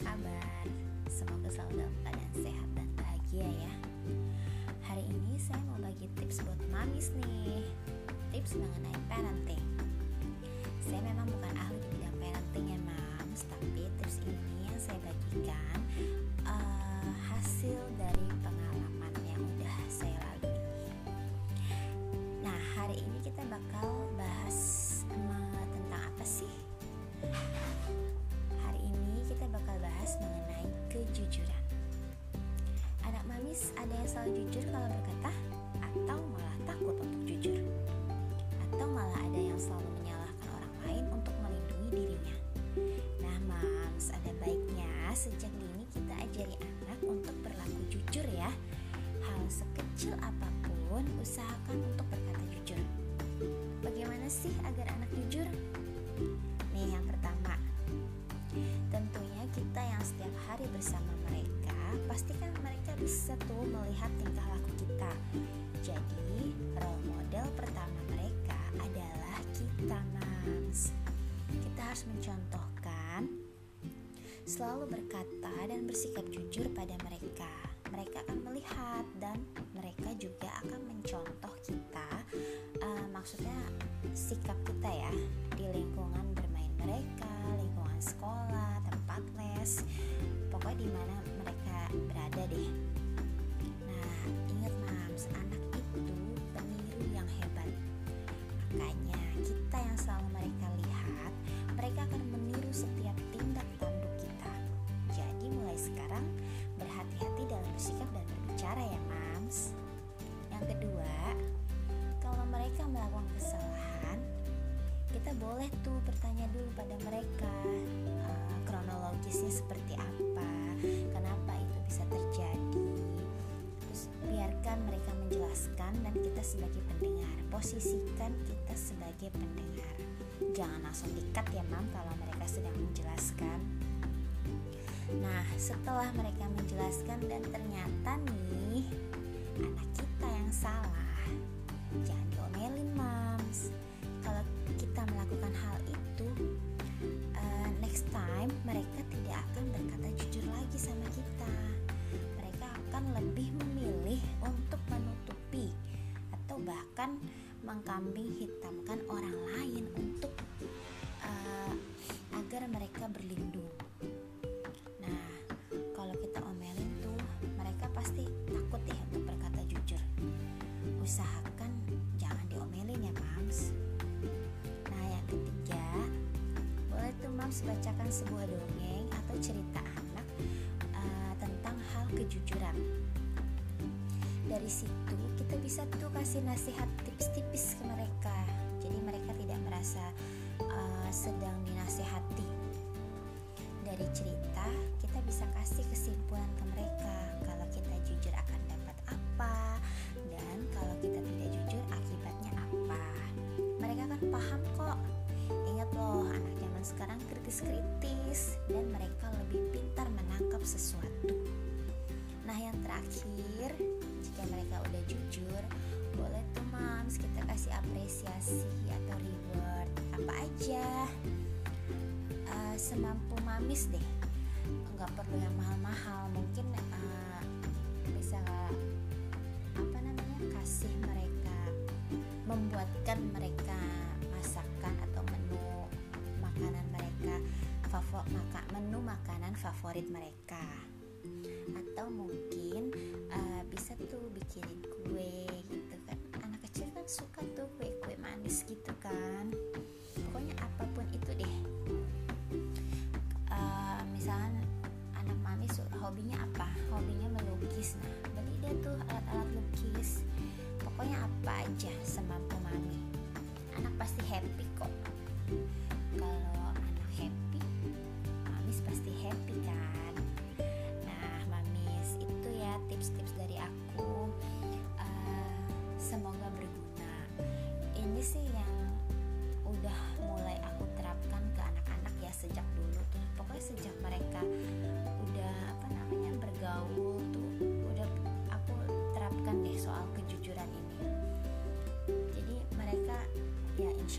kabar? Semoga selalu dalam keadaan sehat dan bahagia ya. Hari ini saya mau bagi tips buat mamis nih. Tips mengenai parenting. Mamis ada yang selalu jujur kalau berkata atau malah takut untuk jujur. Atau malah ada yang selalu menyalahkan orang lain untuk melindungi dirinya. Nah mams ada baiknya sejak dini kita ajari anak untuk berlaku jujur ya. Hal sekecil apa pun usahakan untuk berkata jujur. Bagaimana sih agar anak jujur? Nih yang pertama. Tentunya kita yang setiap hari bersama pastikan mereka bisa tuh melihat tingkah laku kita jadi, role model pertama mereka adalah kita, Mams. Kita harus mencontohkan selalu berkata dan bersikap jujur pada mereka. Mereka akan melihat dan mereka juga akan mencontoh kita. Uh, maksudnya sikap kita ya di lingkungan bermain mereka, lingkungan sekolah, tempat les, pokoknya di mana berada deh. Nah, ingat mams, anak Makanya kita yang selalu mereka lihat, mereka akan meniru setiap tindak tanduk kita. Jadi mulai sekarang berhati-hati dalam bersikap dan berbicara ya mams. Yang kedua, kalau mereka melakukan kesalahan, kita boleh tuh bertanya dulu pada mereka uh, kronologisnya seperti apa, menjelaskan dan kita sebagai pendengar. Posisikan kita sebagai pendengar. Jangan langsung dikat ya mam kalau mereka sedang menjelaskan. Nah setelah mereka menjelaskan dan ternyata nih anak kita yang salah jangan mengkambing hitamkan orang lain untuk uh, agar mereka berlindung. Nah, kalau kita omelin tuh mereka pasti takut ya untuk berkata jujur. Usahakan jangan diomelin ya, Mams. Nah, yang ketiga, boleh tuh Mams bacakan sebuah dongeng atau cerita anak uh, tentang hal kejujuran dari situ kita bisa tuh kasih nasihat tipis-tipis ke mereka. Jadi mereka tidak merasa uh, sedang dinasehati dari cerita kita bisa kasih kesimpulan ke mereka kalau kita jujur akan dapat apa dan kalau kita tidak jujur akibatnya apa. Mereka kan paham kok. Ingat loh anak zaman sekarang kritis-kritis dan mereka lebih pintar menangkap sesuatu. Nah yang terakhir jujur boleh tuh mams kita kasih apresiasi atau reward apa aja. Uh, semampu mamis deh. Nggak perlu yang mahal-mahal mungkin uh, bisa apa namanya kasih mereka membuatkan mereka masakan atau menu makanan mereka favorit maka menu makanan favorit mereka. Atau mungkin hobinya apa? Hobinya melukis. Nah beli dia tuh alat-alat lukis. Pokoknya apa aja semampu mami? Anak pasti happy kok. Kalau anak happy mamis pasti happy kan? Tips-tips dari aku. Uh, semoga berguna. Ini sih yang udah mulai aku terapkan ke anak-anak ya sejak dulu. Pokoknya sejak mereka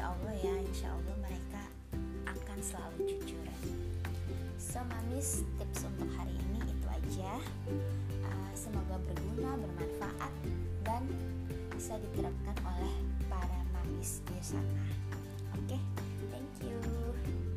insya Allah ya insya Allah mereka akan selalu jujur so mamis tips untuk hari ini itu aja semoga berguna, bermanfaat, dan bisa diterapkan oleh para mamis di sana. Oke, okay? thank you.